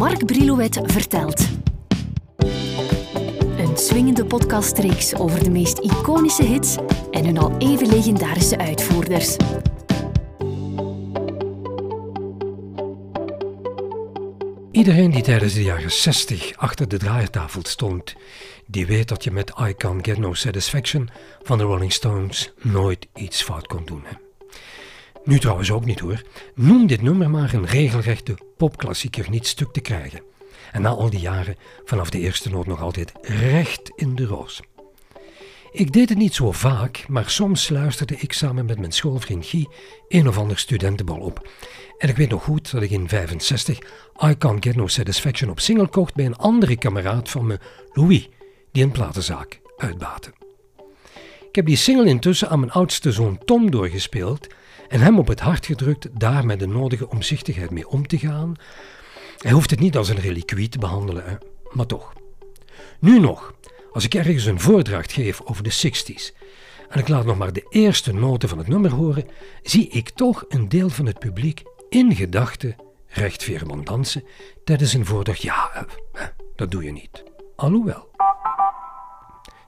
Mark Brilouet vertelt. Een swingende podcastreeks over de meest iconische hits en hun al even legendarische uitvoerders. Iedereen die tijdens de jaren 60 achter de draaitafel stond, die weet dat je met I Can't Get No Satisfaction van de Rolling Stones nooit iets fout kon doen. Nu trouwens ook niet hoor. Noem dit nummer maar een regelrechte popklassieker niet stuk te krijgen. En na al die jaren vanaf de eerste noot nog altijd recht in de roos. Ik deed het niet zo vaak, maar soms luisterde ik samen met mijn schoolvriend Guy een of ander studentenbal op. En ik weet nog goed dat ik in 65 I Can't Get No Satisfaction op single kocht bij een andere kameraad van me, Louis, die een platenzaak uitbaatte. Ik heb die single intussen aan mijn oudste zoon Tom doorgespeeld en hem op het hart gedrukt daar met de nodige omzichtigheid mee om te gaan. Hij hoeft het niet als een reliquie te behandelen, hè? maar toch. Nu nog, als ik ergens een voordracht geef over de 60s en ik laat nog maar de eerste noten van het nummer horen, zie ik toch een deel van het publiek in gedachten recht veerman dansen tijdens een voordracht. Ja, dat doe je niet. Alhoewel.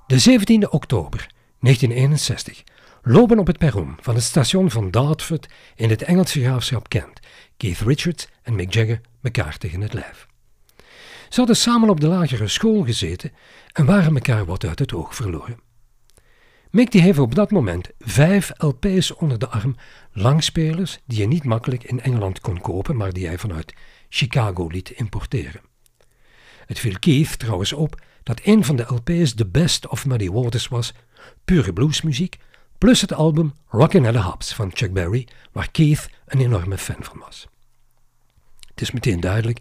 De 17e oktober 1961 lopen op het perron van het station van Dartford in het Engelse graafschap Kent Keith Richards en Mick Jagger elkaar tegen het lijf. Ze hadden samen op de lagere school gezeten en waren elkaar wat uit het oog verloren. Mick die heeft op dat moment vijf LP's onder de arm, langspelers die je niet makkelijk in Engeland kon kopen, maar die hij vanuit Chicago liet importeren. Het viel Keith trouwens op dat een van de LP's The Best of Muddy Waters was, pure bluesmuziek, plus het album Rockin' at the Hops van Chuck Berry, waar Keith een enorme fan van was. Het is meteen duidelijk,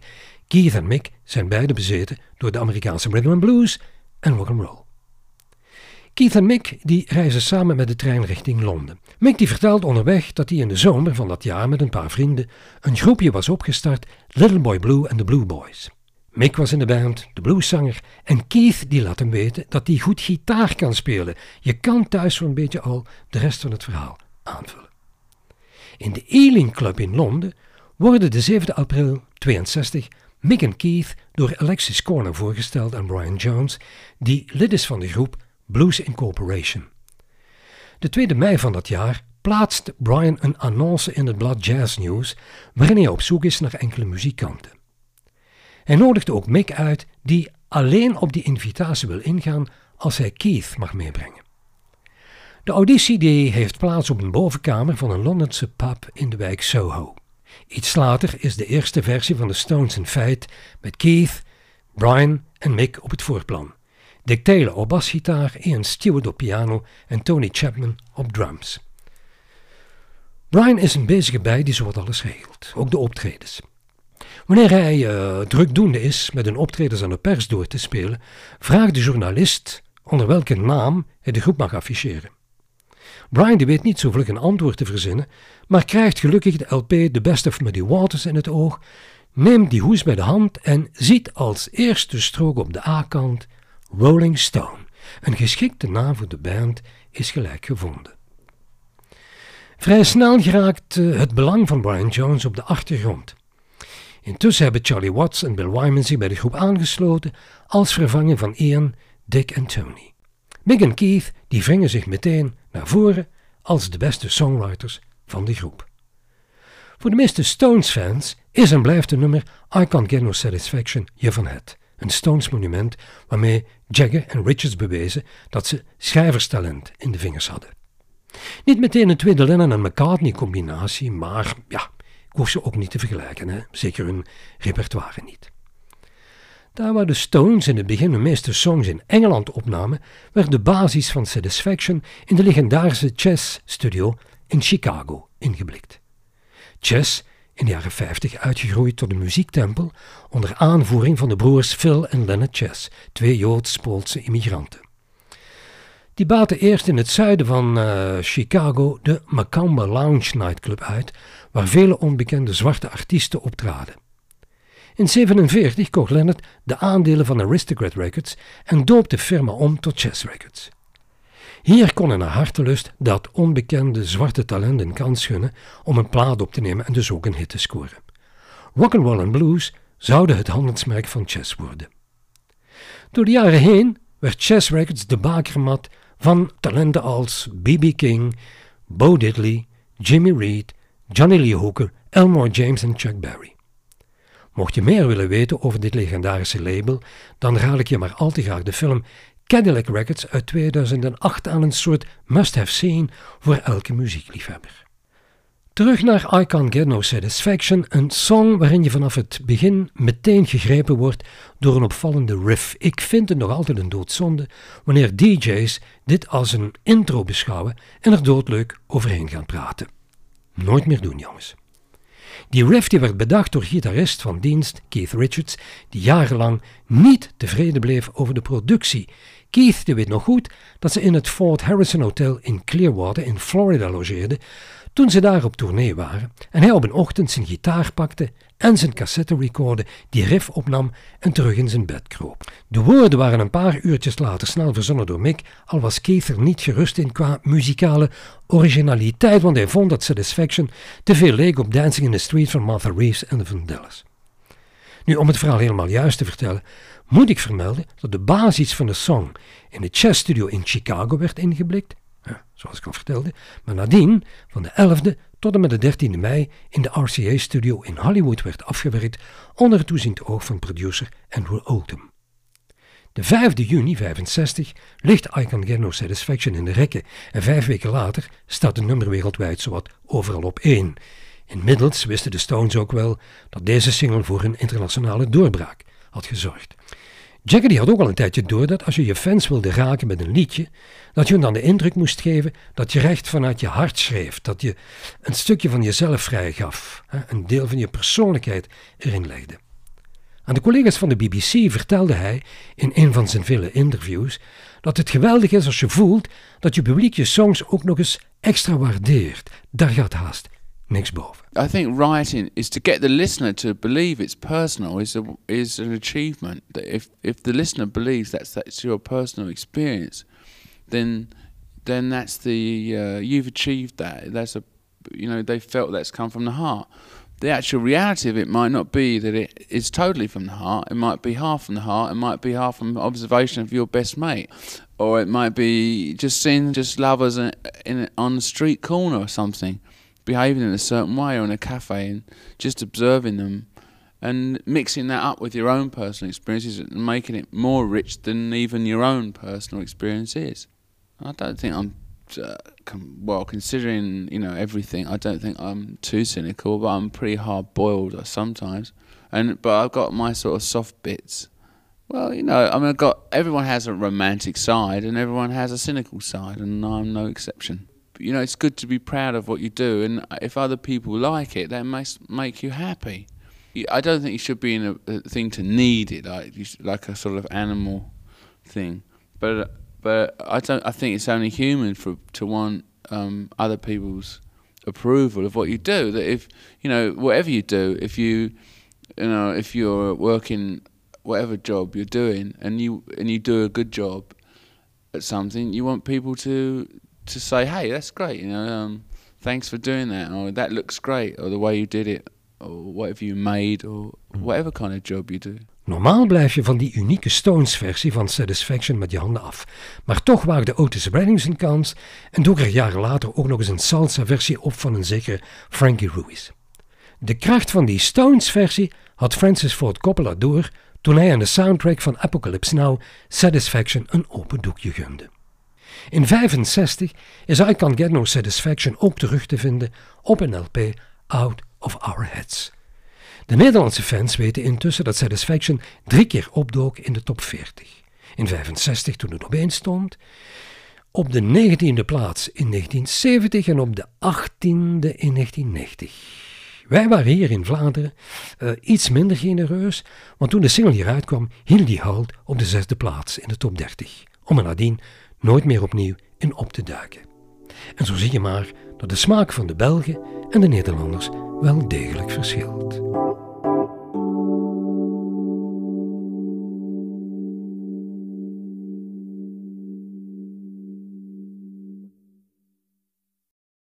Keith en Mick zijn beide bezeten door de Amerikaanse rhythm and blues en rock'n'roll. Keith en Mick die reizen samen met de trein richting Londen. Mick die vertelt onderweg dat hij in de zomer van dat jaar met een paar vrienden een groepje was opgestart, Little Boy Blue and the Blue Boys. Mick was in de band, de blueszanger, en Keith die laat hem weten dat hij goed gitaar kan spelen. Je kan thuis zo'n beetje al de rest van het verhaal aanvullen. In de Ealing Club in Londen worden de 7 april 62 Mick en Keith door Alexis Corner voorgesteld aan Brian Jones, die lid is van de groep Blues Incorporation. De 2 mei van dat jaar plaatst Brian een annonce in het blad Jazz News waarin hij op zoek is naar enkele muzikanten. Hij nodigt ook Mick uit, die alleen op die invitatie wil ingaan als hij Keith mag meebrengen. De auditie heeft plaats op een bovenkamer van een Londense pub in de wijk Soho. Iets later is de eerste versie van de Stones in feit met Keith, Brian en Mick op het voorplan. Dick Taylor op basgitaar, Ian Stewart op piano en Tony Chapman op drums. Brian is een bezige bij die zowat alles regelt, ook de optredens. Wanneer hij uh, drukdoende is met een optredens aan de pers door te spelen, vraagt de journalist onder welke naam hij de groep mag afficheren. Brian die weet niet zo vlug een antwoord te verzinnen, maar krijgt gelukkig de LP The Best of Muddy Waters in het oog, neemt die hoes bij de hand en ziet als eerste strook op de A-kant Rolling Stone. Een geschikte naam voor de band is gelijk gevonden. Vrij snel geraakt uh, het belang van Brian Jones op de achtergrond. Intussen hebben Charlie Watts en Bill Wyman zich bij de groep aangesloten als vervanger van Ian, Dick en Tony. Mick en Keith die wringen zich meteen naar voren als de beste songwriters van de groep. Voor de meeste Stones-fans is en blijft de nummer I Can't Get No Satisfaction je van het. Een Stones monument waarmee Jagger en Richards bewezen dat ze schrijverstalent in de vingers hadden. Niet meteen een tweede Lennon en McCartney combinatie, maar ja, ze ook niet te vergelijken, hè? zeker hun repertoire niet. Daar waar de Stones in het begin de meeste songs in Engeland opnamen, werd de basis van Satisfaction in de legendarische Chess Studio in Chicago ingeblikt. Chess, in de jaren 50 uitgegroeid tot een muziektempel onder aanvoering van de broers Phil en Leonard Chess, twee Joods-Poolse immigranten. Die baten eerst in het zuiden van uh, Chicago de Macamba Lounge Nightclub uit, waar vele onbekende zwarte artiesten optraden. In 1947 kocht Leonard de aandelen van Aristocrat Records en doopte de firma om tot Chess Records. Hier kon hij naar hartelust dat onbekende zwarte talent een kans gunnen om een plaat op te nemen en dus ook een hit te scoren. Rock'n'roll en blues zouden het handelsmerk van Chess worden. Door de jaren heen werd Chess Records de bakermat van talenten als B.B. King, Bo Diddley, Jimmy Reed, Johnny Lee Hooker, Elmore James en Chuck Berry. Mocht je meer willen weten over dit legendarische label, dan raad ik je maar al te graag de film Cadillac Records uit 2008 aan een soort must-have seen voor elke muziekliefhebber. Terug naar I Can't Get No Satisfaction, een song waarin je vanaf het begin meteen gegrepen wordt door een opvallende riff. Ik vind het nog altijd een doodzonde wanneer DJ's dit als een intro beschouwen en er doodleuk overheen gaan praten. Nooit meer doen, jongens. Die riff die werd bedacht door gitarist van dienst Keith Richards, die jarenlang niet tevreden bleef over de productie. Keith die weet nog goed dat ze in het Fort Harrison Hotel in Clearwater in Florida logeerde toen ze daar op tournee waren en hij op een ochtend zijn gitaar pakte en zijn cassette recorder, die riff opnam en terug in zijn bed kroop. De woorden waren een paar uurtjes later snel verzonnen door Mick, al was Keith er niet gerust in qua muzikale originaliteit, want hij vond dat Satisfaction te veel leek op Dancing in the Street van Martha Reeves en de Vandellas. Nu, om het verhaal helemaal juist te vertellen, moet ik vermelden dat de basis van de song in de Chess Studio in Chicago werd ingeblikt zoals ik al vertelde, maar nadien, van de 11e tot en met de 13e mei, in de RCA-studio in Hollywood werd afgewerkt onder het toeziend oog van producer Andrew Oldham. De 5 juni 65 ligt I Can Get No Satisfaction in de rekken en vijf weken later staat de nummer wereldwijd zowat overal op één. Inmiddels wisten de Stones ook wel dat deze single voor een internationale doorbraak had gezorgd. Jagger had ook al een tijdje door dat als je je fans wilde raken met een liedje, dat je hun dan de indruk moest geven dat je recht vanuit je hart schreef, dat je een stukje van jezelf vrijgaf, een deel van je persoonlijkheid erin legde. Aan de collega's van de BBC vertelde hij in een van zijn vele interviews dat het geweldig is als je voelt dat je publiek je songs ook nog eens extra waardeert. Daar gaat haast niks boven. I think writing is to get the listener to believe it's personal is a, is an achievement. That if if the listener believes that's that's your personal experience, then then that's the uh, you've achieved that. That's a you know they felt that's come from the heart. The actual reality of it might not be that it is totally from the heart. It might be half from the heart. It might be half from observation of your best mate, or it might be just seeing just lovers in, in on the street corner or something, behaving in a certain way or in a cafe and just observing them and mixing that up with your own personal experiences and making it more rich than even your own personal experience is. I don't think I'm uh, well considering you know everything. I don't think I'm too cynical, but I'm pretty hard boiled sometimes. And but I've got my sort of soft bits. Well, you know, I mean, I've got everyone has a romantic side and everyone has a cynical side, and I'm no exception. You know, it's good to be proud of what you do, and if other people like it, that must make you happy. I don't think you should be in a, a thing to need it, like like a sort of animal thing. But but I don't. I think it's only human for to want um, other people's approval of what you do. That if you know whatever you do, if you you know if you're working whatever job you're doing and you and you do a good job at something, you want people to to say, "Hey, that's great," you know. Um, thanks for doing that, or that looks great, or the way you did it, or whatever you made, or whatever kind of job you do. Normaal blijf je van die unieke Stones-versie van Satisfaction met je handen af. Maar toch waagde Otis Redding zijn kans en dook er jaren later ook nog eens een salsa-versie op van een zekere Frankie Ruiz. De kracht van die Stones-versie had Francis Ford Coppola door toen hij aan de soundtrack van Apocalypse Now Satisfaction een open doekje gunde. In 65 is I Can't Get No Satisfaction ook terug te vinden op een LP Out of Our Heads. De Nederlandse fans weten intussen dat Satisfaction drie keer opdook in de top 40. In 65 toen het op 1 stond, op de 19e plaats in 1970 en op de 18e in 1990. Wij waren hier in Vlaanderen uh, iets minder genereus, want toen de single hieruit kwam, hield die halt op de zesde plaats in de top 30, om er nadien nooit meer opnieuw in op te duiken. En zo zie je maar dat de smaak van de Belgen en de Nederlanders wel degelijk verschilt.